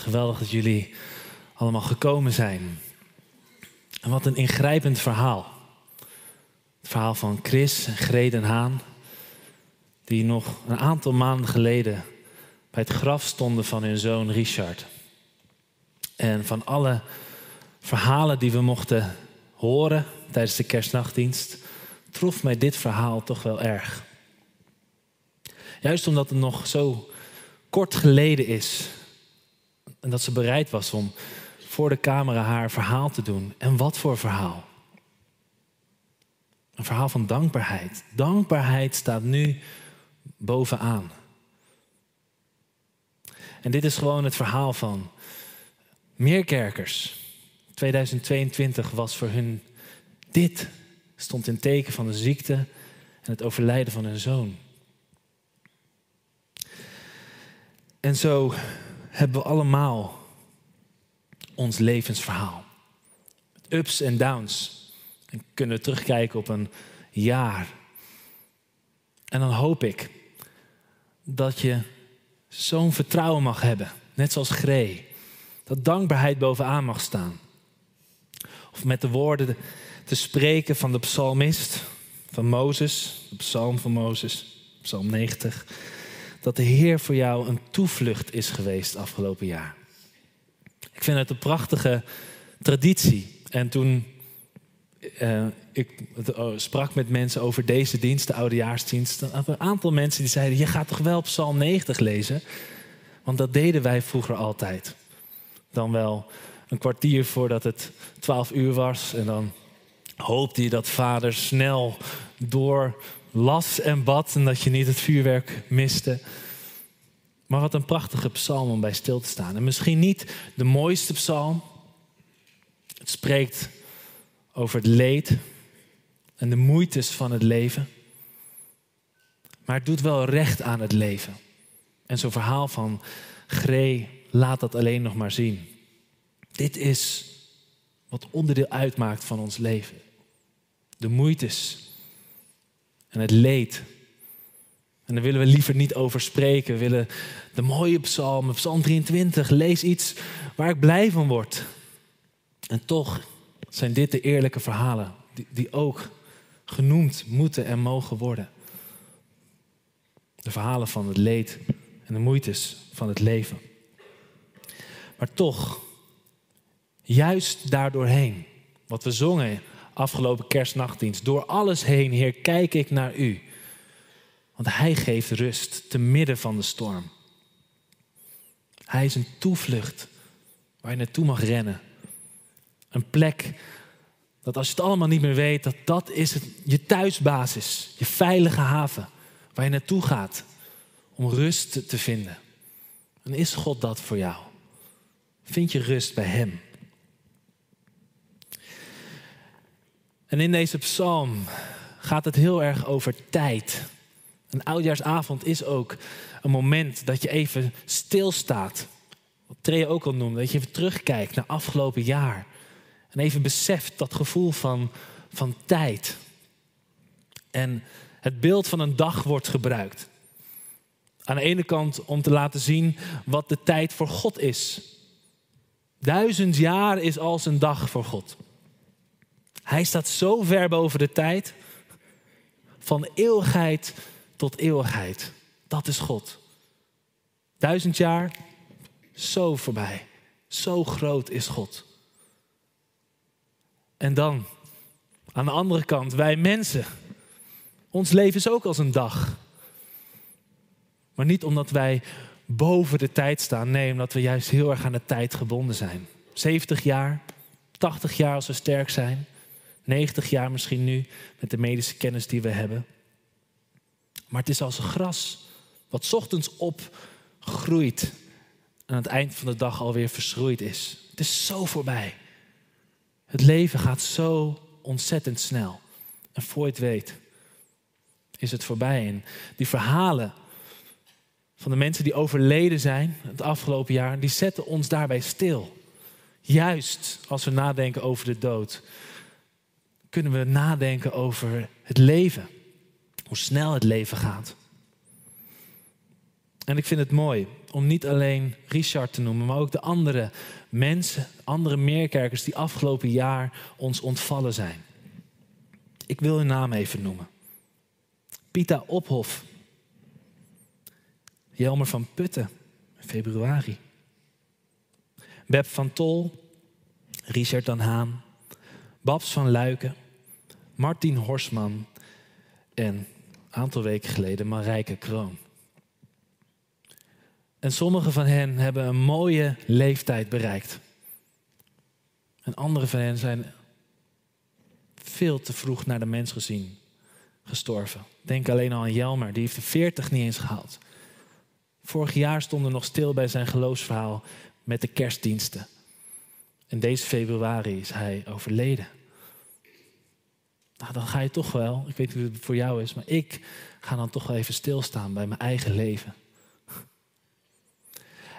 Geweldig dat jullie allemaal gekomen zijn. En wat een ingrijpend verhaal. Het verhaal van Chris en Greden Haan, die nog een aantal maanden geleden bij het graf stonden van hun zoon Richard. En van alle verhalen die we mochten horen tijdens de kerstnachtdienst, trof mij dit verhaal toch wel erg. Juist omdat het nog zo kort geleden is. En dat ze bereid was om voor de camera haar verhaal te doen. En wat voor verhaal? Een verhaal van dankbaarheid. Dankbaarheid staat nu bovenaan. En dit is gewoon het verhaal van meerkerkers. 2022 was voor hun dit. Stond in teken van de ziekte en het overlijden van hun zoon. En zo hebben we allemaal ons levensverhaal. Ups en downs. En kunnen we terugkijken op een jaar. En dan hoop ik dat je zo'n vertrouwen mag hebben. Net zoals Gree. Dat dankbaarheid bovenaan mag staan. Of met de woorden te spreken van de psalmist, van Mozes, de psalm van Mozes, psalm 90 dat de Heer voor jou een toevlucht is geweest afgelopen jaar. Ik vind het een prachtige traditie. En toen uh, ik oh, sprak met mensen over deze dienst, de oudejaarsdienst, dan een aantal mensen die zeiden: Je gaat toch wel Psalm 90 lezen? Want dat deden wij vroeger altijd. Dan wel een kwartier voordat het 12 uur was. En dan hoopte je dat vader snel door las en bad en dat je niet het vuurwerk miste. Maar wat een prachtige psalm om bij stil te staan. En misschien niet de mooiste psalm. Het spreekt over het leed en de moeites van het leven. Maar het doet wel recht aan het leven. En zo'n verhaal van Gree laat dat alleen nog maar zien. Dit is wat onderdeel uitmaakt van ons leven. De moeites en het leed. En daar willen we liever niet over spreken. We willen de mooie psalm, psalm 23, lees iets waar ik blij van word. En toch zijn dit de eerlijke verhalen die, die ook genoemd moeten en mogen worden. De verhalen van het leed en de moeites van het leven. Maar toch, juist daardoorheen, wat we zongen afgelopen kerstnachtdienst. Door alles heen, Heer, kijk ik naar u. Want Hij geeft rust te midden van de storm. Hij is een toevlucht waar je naartoe mag rennen. Een plek dat als je het allemaal niet meer weet, dat dat is het, je thuisbasis, je veilige haven waar je naartoe gaat om rust te vinden. En is God dat voor jou? Vind je rust bij Hem? En in deze psalm gaat het heel erg over tijd. Een oudjaarsavond is ook een moment dat je even stilstaat. Wat Tree ook al noemde, dat je even terugkijkt naar afgelopen jaar. En even beseft dat gevoel van, van tijd. En het beeld van een dag wordt gebruikt. Aan de ene kant om te laten zien wat de tijd voor God is. Duizend jaar is als een dag voor God. Hij staat zo ver boven de tijd. Van eeuwigheid tot eeuwigheid. Dat is God. Duizend jaar, zo voorbij. Zo groot is God. En dan, aan de andere kant, wij mensen. Ons leven is ook als een dag. Maar niet omdat wij boven de tijd staan. Nee, omdat we juist heel erg aan de tijd gebonden zijn. 70 jaar, 80 jaar als we sterk zijn. 90 jaar misschien nu, met de medische kennis die we hebben. Maar het is als gras wat ochtends opgroeit aan het eind van de dag alweer verschroeid is. Het is zo voorbij. Het leven gaat zo ontzettend snel. En voor je het weet, is het voorbij. En die verhalen van de mensen die overleden zijn het afgelopen jaar, die zetten ons daarbij stil. Juist als we nadenken over de dood, kunnen we nadenken over het leven. Hoe snel het leven gaat. En ik vind het mooi om niet alleen Richard te noemen, maar ook de andere mensen, andere meerkerkers die afgelopen jaar ons ontvallen zijn. Ik wil hun naam even noemen. Pita Ophof. Jelmer van Putten, februari. Beb van Tol, Richard dan Haan, Babs van Luiken, Martin Horsman en een aantal weken geleden Marijke Kroon. En sommige van hen hebben een mooie leeftijd bereikt. En andere van hen zijn veel te vroeg naar de mens gezien gestorven. Denk alleen al aan Jelmer, die heeft de 40 niet eens gehaald. Vorig jaar stonden nog stil bij zijn geloofsverhaal met de kerstdiensten. En deze februari is hij overleden. Nou, dan ga je toch wel, ik weet niet hoe het voor jou is, maar ik ga dan toch wel even stilstaan bij mijn eigen leven.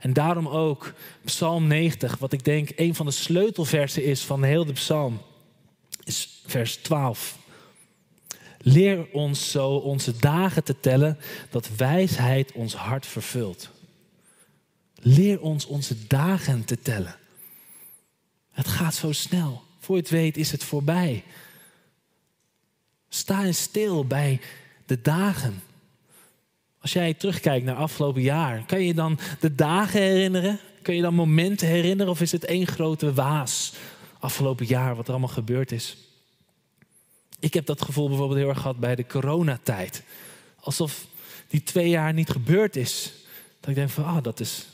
En daarom ook Psalm 90, wat ik denk een van de sleutelversen is van heel de psalm, is vers 12. Leer ons zo onze dagen te tellen, dat wijsheid ons hart vervult. Leer ons onze dagen te tellen. Het gaat zo snel. Voor je het weet is het voorbij. Sta eens stil bij de dagen. Als jij terugkijkt naar afgelopen jaar, kan je dan de dagen herinneren? Kun je dan momenten herinneren? Of is het één grote waas afgelopen jaar wat er allemaal gebeurd is? Ik heb dat gevoel bijvoorbeeld heel erg gehad bij de coronatijd. Alsof die twee jaar niet gebeurd is. Dat ik denk van, ah, dat is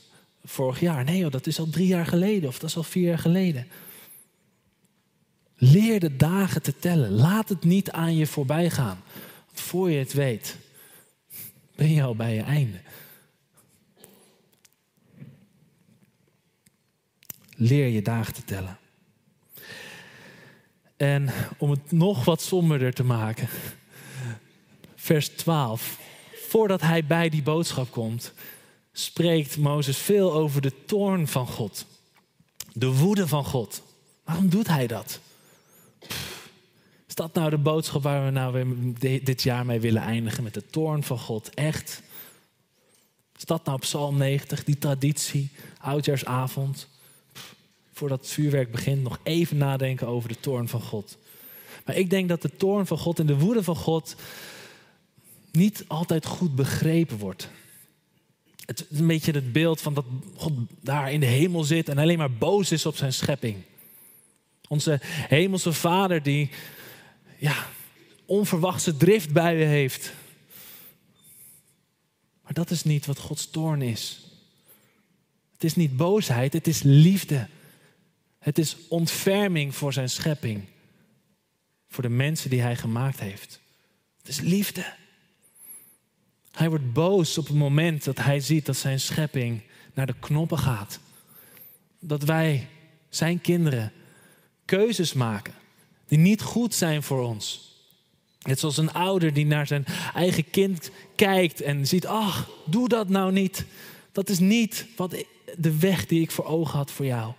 vorig jaar. Nee, dat is al drie jaar geleden of dat is al vier jaar geleden. Leer de dagen te tellen. Laat het niet aan je voorbij gaan. Want voor je het weet, ben je al bij je einde. Leer je dagen te tellen. En om het nog wat somberder te maken, vers 12. Voordat hij bij die boodschap komt, spreekt Mozes veel over de toorn van God. De woede van God. Waarom doet hij dat? Is dat nou de boodschap waar we nou dit jaar mee willen eindigen met de toorn van God? Echt? Is dat nou Psalm 90, die traditie, oudjaarsavond? voordat het vuurwerk begint, nog even nadenken over de toorn van God. Maar ik denk dat de toorn van God en de woede van God niet altijd goed begrepen wordt. Het is een beetje het beeld van dat God daar in de hemel zit en alleen maar boos is op zijn schepping. Onze hemelse vader die ja, onverwachte drift bij je heeft. Maar dat is niet wat Gods toorn is. Het is niet boosheid, het is liefde. Het is ontferming voor zijn schepping. Voor de mensen die hij gemaakt heeft. Het is liefde. Hij wordt boos op het moment dat hij ziet dat zijn schepping naar de knoppen gaat. Dat wij, zijn kinderen, keuzes maken die niet goed zijn voor ons. Net zoals een ouder die naar zijn eigen kind kijkt en ziet, ach, doe dat nou niet. Dat is niet wat de weg die ik voor ogen had voor jou.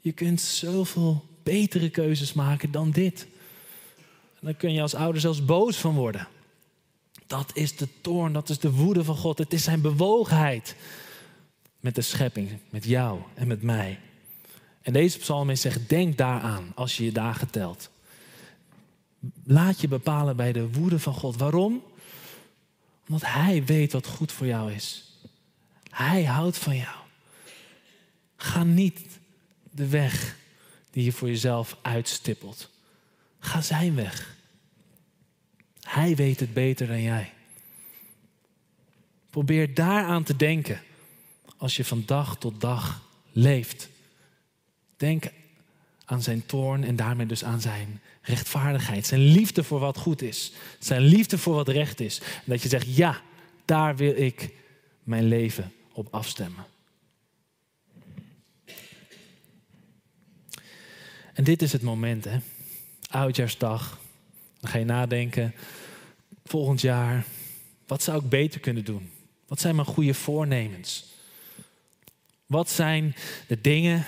Je kunt zoveel betere keuzes maken dan dit. En dan kun je als ouder zelfs boos van worden. Dat is de toorn, dat is de woede van God. Het is zijn bewogenheid met de schepping, met jou en met mij. En deze psalmist zegt, denk daaraan als je je dagen telt. Laat je bepalen bij de woede van God. Waarom? Omdat Hij weet wat goed voor jou is. Hij houdt van jou. Ga niet de weg die je voor jezelf uitstippelt. Ga zijn weg. Hij weet het beter dan jij. Probeer daaraan te denken als je van dag tot dag leeft. Denk aan zijn toorn en daarmee dus aan zijn rechtvaardigheid. Zijn liefde voor wat goed is. Zijn liefde voor wat recht is. En dat je zegt, ja, daar wil ik mijn leven op afstemmen. En dit is het moment, hè? Oudjaarsdag. Dan ga je nadenken. Volgend jaar, wat zou ik beter kunnen doen? Wat zijn mijn goede voornemens? Wat zijn de dingen,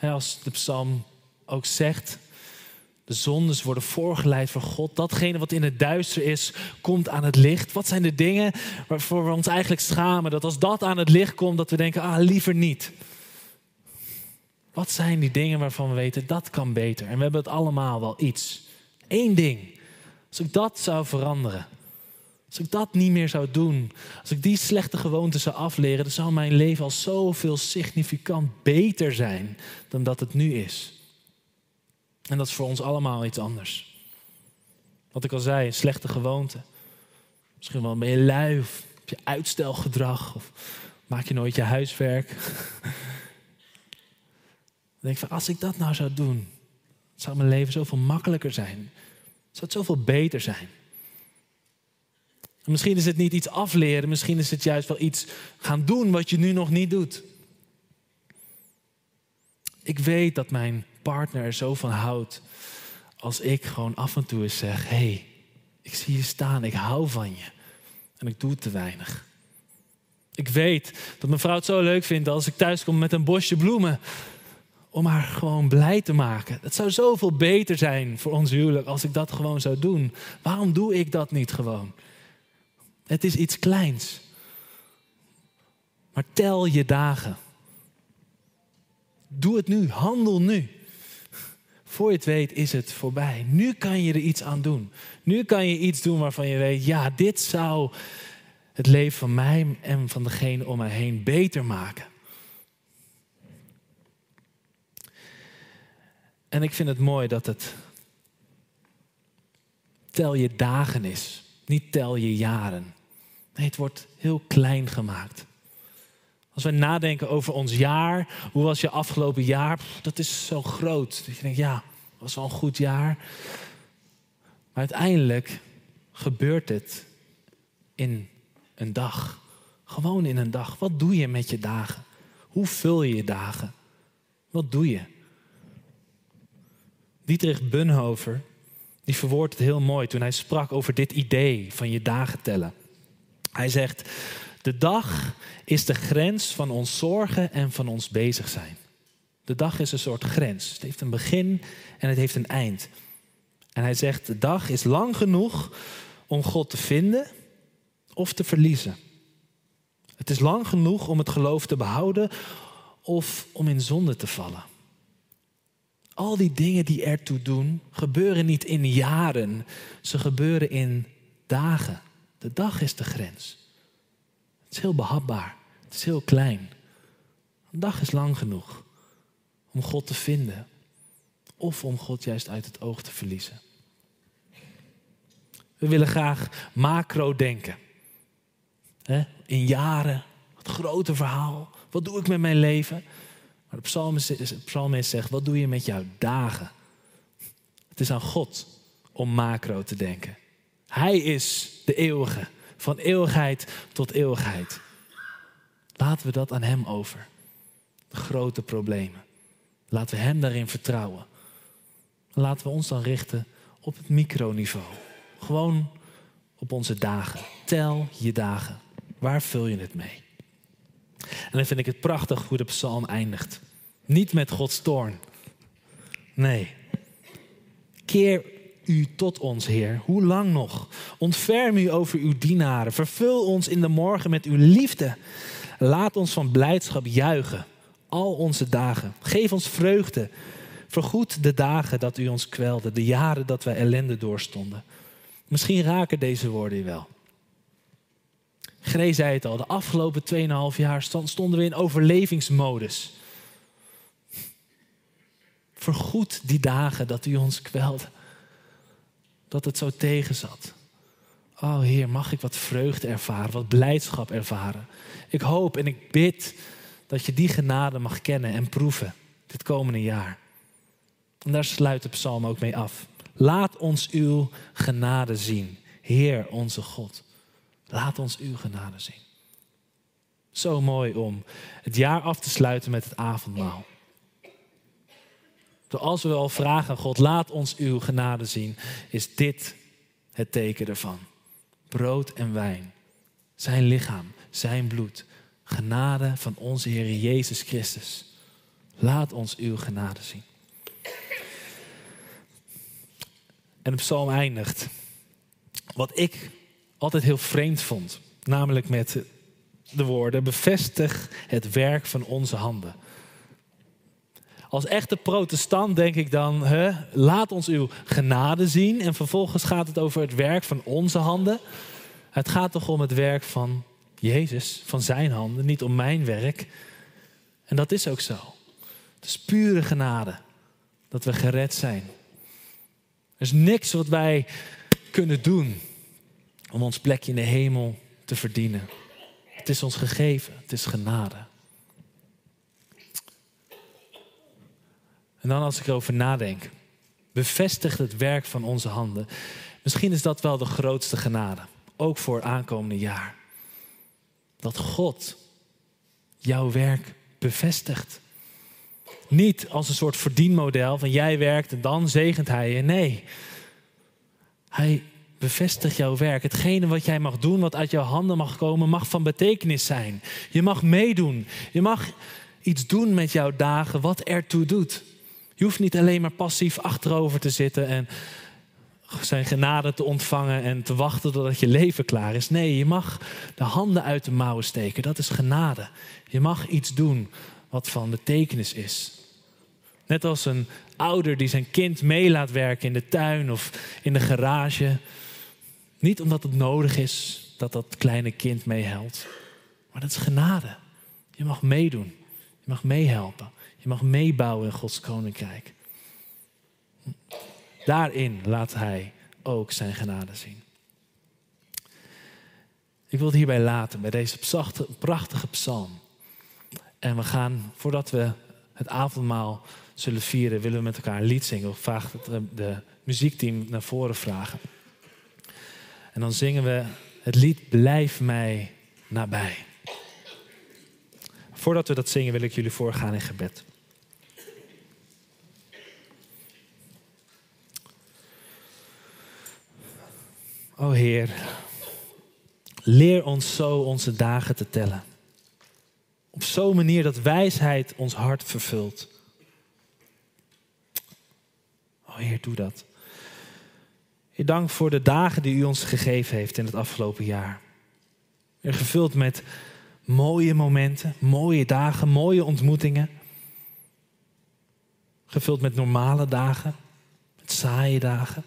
als de psalm ook zegt, de zondes worden voorgeleid voor God. Datgene wat in het duister is, komt aan het licht. Wat zijn de dingen waarvoor we ons eigenlijk schamen? Dat als dat aan het licht komt, dat we denken, ah, liever niet. Wat zijn die dingen waarvan we weten, dat kan beter? En we hebben het allemaal wel iets. Eén ding. Als ik dat zou veranderen, als ik dat niet meer zou doen, als ik die slechte gewoonten zou afleren, dan zou mijn leven al zoveel significant beter zijn dan dat het nu is. En dat is voor ons allemaal iets anders. Wat ik al zei, slechte gewoonte. Misschien wel ben je lui of heb je uitstelgedrag of maak je nooit je huiswerk. Denk van, als ik dat nou zou doen, zou mijn leven zoveel makkelijker zijn. Zou het zoveel beter zijn. En misschien is het niet iets afleren, misschien is het juist wel iets gaan doen wat je nu nog niet doet. Ik weet dat mijn partner er zo van houdt als ik gewoon af en toe eens zeg: hé, hey, ik zie je staan, ik hou van je. En ik doe te weinig. Ik weet dat mijn vrouw het zo leuk vindt als ik thuis kom met een bosje bloemen. Om haar gewoon blij te maken. Het zou zoveel beter zijn voor ons huwelijk als ik dat gewoon zou doen. Waarom doe ik dat niet gewoon? Het is iets kleins. Maar tel je dagen. Doe het nu, handel nu. Voor je het weet is het voorbij. Nu kan je er iets aan doen. Nu kan je iets doen waarvan je weet, ja, dit zou het leven van mij en van degene om mij heen beter maken. En ik vind het mooi dat het tel je dagen is, niet tel je jaren. Nee, het wordt heel klein gemaakt. Als we nadenken over ons jaar, hoe was je afgelopen jaar? Dat is zo groot. Dat je denkt, ja, dat was wel een goed jaar. Maar uiteindelijk gebeurt het in een dag. Gewoon in een dag. Wat doe je met je dagen? Hoe vul je je dagen? Wat doe je? Dietrich Bunhover, die verwoordt het heel mooi toen hij sprak over dit idee van je dagen tellen. Hij zegt, de dag is de grens van ons zorgen en van ons bezig zijn. De dag is een soort grens. Het heeft een begin en het heeft een eind. En hij zegt, de dag is lang genoeg om God te vinden of te verliezen. Het is lang genoeg om het geloof te behouden of om in zonde te vallen. Al die dingen die ertoe doen, gebeuren niet in jaren, ze gebeuren in dagen. De dag is de grens. Het is heel behapbaar, het is heel klein. Een dag is lang genoeg om God te vinden of om God juist uit het oog te verliezen. We willen graag macro denken. In jaren, het grote verhaal. Wat doe ik met mijn leven? Maar de psalmist, zegt, wat doe je met jouw dagen? Het is aan God om macro te denken. Hij is de eeuwige, van eeuwigheid tot eeuwigheid. Laten we dat aan Hem over. De grote problemen. Laten we Hem daarin vertrouwen. Laten we ons dan richten op het microniveau. Gewoon op onze dagen. Tel je dagen. Waar vul je het mee? En dan vind ik het prachtig hoe de psalm eindigt. Niet met Gods toorn. Nee. Keer u tot ons, Heer. Hoe lang nog? Ontferm u over uw dienaren. Vervul ons in de morgen met uw liefde. Laat ons van blijdschap juichen. Al onze dagen. Geef ons vreugde. Vergoed de dagen dat u ons kwelde. De jaren dat wij ellende doorstonden. Misschien raken deze woorden je wel. Gree zei het al, de afgelopen 2,5 jaar stonden we in overlevingsmodus. Vergoed die dagen dat u ons kwelde. Dat het zo tegenzat. Oh Heer, mag ik wat vreugde ervaren, wat blijdschap ervaren. Ik hoop en ik bid dat je die genade mag kennen en proeven dit komende jaar. En daar sluit de psalm ook mee af. Laat ons uw genade zien, Heer onze God. Laat ons uw genade zien. Zo mooi om het jaar af te sluiten met het avondmaal. Zoals we al vragen God, laat ons uw genade zien, is dit het teken ervan. Brood en wijn, zijn lichaam, zijn bloed, genade van onze Heer Jezus Christus. Laat ons uw genade zien. En de psalm eindigt. Wat ik altijd heel vreemd vond. Namelijk met de woorden: bevestig het werk van onze handen. Als echte protestant denk ik dan: hè, laat ons uw genade zien. En vervolgens gaat het over het werk van onze handen. Het gaat toch om het werk van Jezus, van zijn handen, niet om mijn werk. En dat is ook zo. Het is pure genade dat we gered zijn. Er is niks wat wij kunnen doen om ons plekje in de hemel te verdienen. Het is ons gegeven, het is genade. En dan als ik erover nadenk, bevestigt het werk van onze handen. Misschien is dat wel de grootste genade, ook voor aankomende jaar. Dat God jouw werk bevestigt. Niet als een soort verdienmodel van jij werkt en dan zegent hij je. Nee, hij bevestigt jouw werk. Hetgene wat jij mag doen, wat uit jouw handen mag komen, mag van betekenis zijn. Je mag meedoen. Je mag iets doen met jouw dagen wat ertoe doet. Je hoeft niet alleen maar passief achterover te zitten en zijn genade te ontvangen en te wachten totdat je leven klaar is. Nee, je mag de handen uit de mouwen steken. Dat is genade. Je mag iets doen wat van betekenis is. Net als een ouder die zijn kind mee laat werken in de tuin of in de garage. Niet omdat het nodig is dat dat kleine kind meehelpt, maar dat is genade. Je mag meedoen, je mag meehelpen, je mag meebouwen in Gods koninkrijk. Daarin laat Hij ook zijn genade zien. Ik wil het hierbij laten, bij deze prachtige psalm. En we gaan, voordat we het avondmaal zullen vieren, willen we met elkaar een lied zingen. Of vraag het de muziekteam naar voren vragen. En dan zingen we het lied Blijf mij nabij. Voordat we dat zingen wil ik jullie voorgaan in gebed. O Heer, leer ons zo onze dagen te tellen. Op zo'n manier dat wijsheid ons hart vervult. O Heer, doe dat. Heer, dank voor de dagen die u ons gegeven heeft in het afgelopen jaar. Gevuld met mooie momenten, mooie dagen, mooie ontmoetingen. Gevuld met normale dagen, met saaie dagen,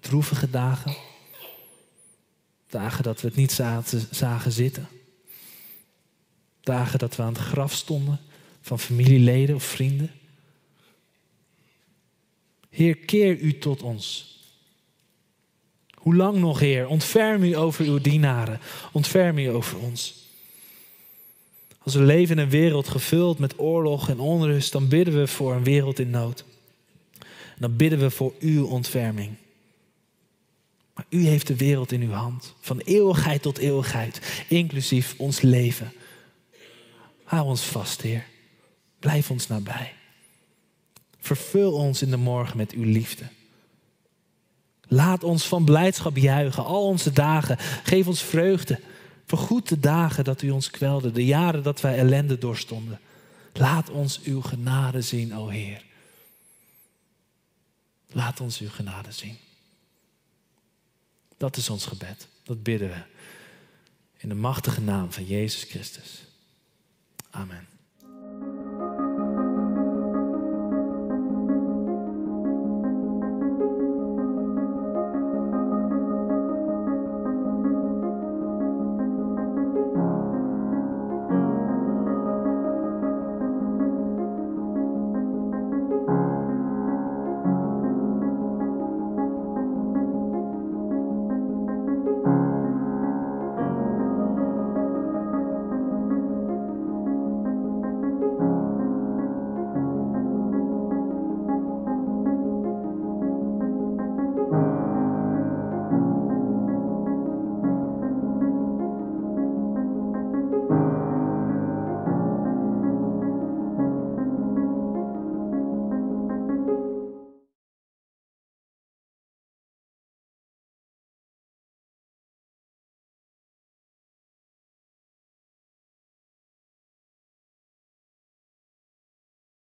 droevige dagen. Dagen dat we het niet zagen zitten. Dagen dat we aan het graf stonden van familieleden of vrienden. Heer, keer u tot ons. Hoe lang nog, Heer? Ontferm u over uw dienaren. Ontferm u over ons. Als we leven in een wereld gevuld met oorlog en onrust, dan bidden we voor een wereld in nood. Dan bidden we voor uw ontferming. Maar u heeft de wereld in uw hand, van eeuwigheid tot eeuwigheid, inclusief ons leven. Hou ons vast, Heer. Blijf ons nabij. Vervul ons in de morgen met uw liefde. Laat ons van blijdschap juichen, al onze dagen. Geef ons vreugde. Vergoed de dagen dat u ons kwelde, de jaren dat wij ellende doorstonden. Laat ons uw genade zien, o Heer. Laat ons uw genade zien. Dat is ons gebed. Dat bidden we. In de machtige naam van Jezus Christus. Amen.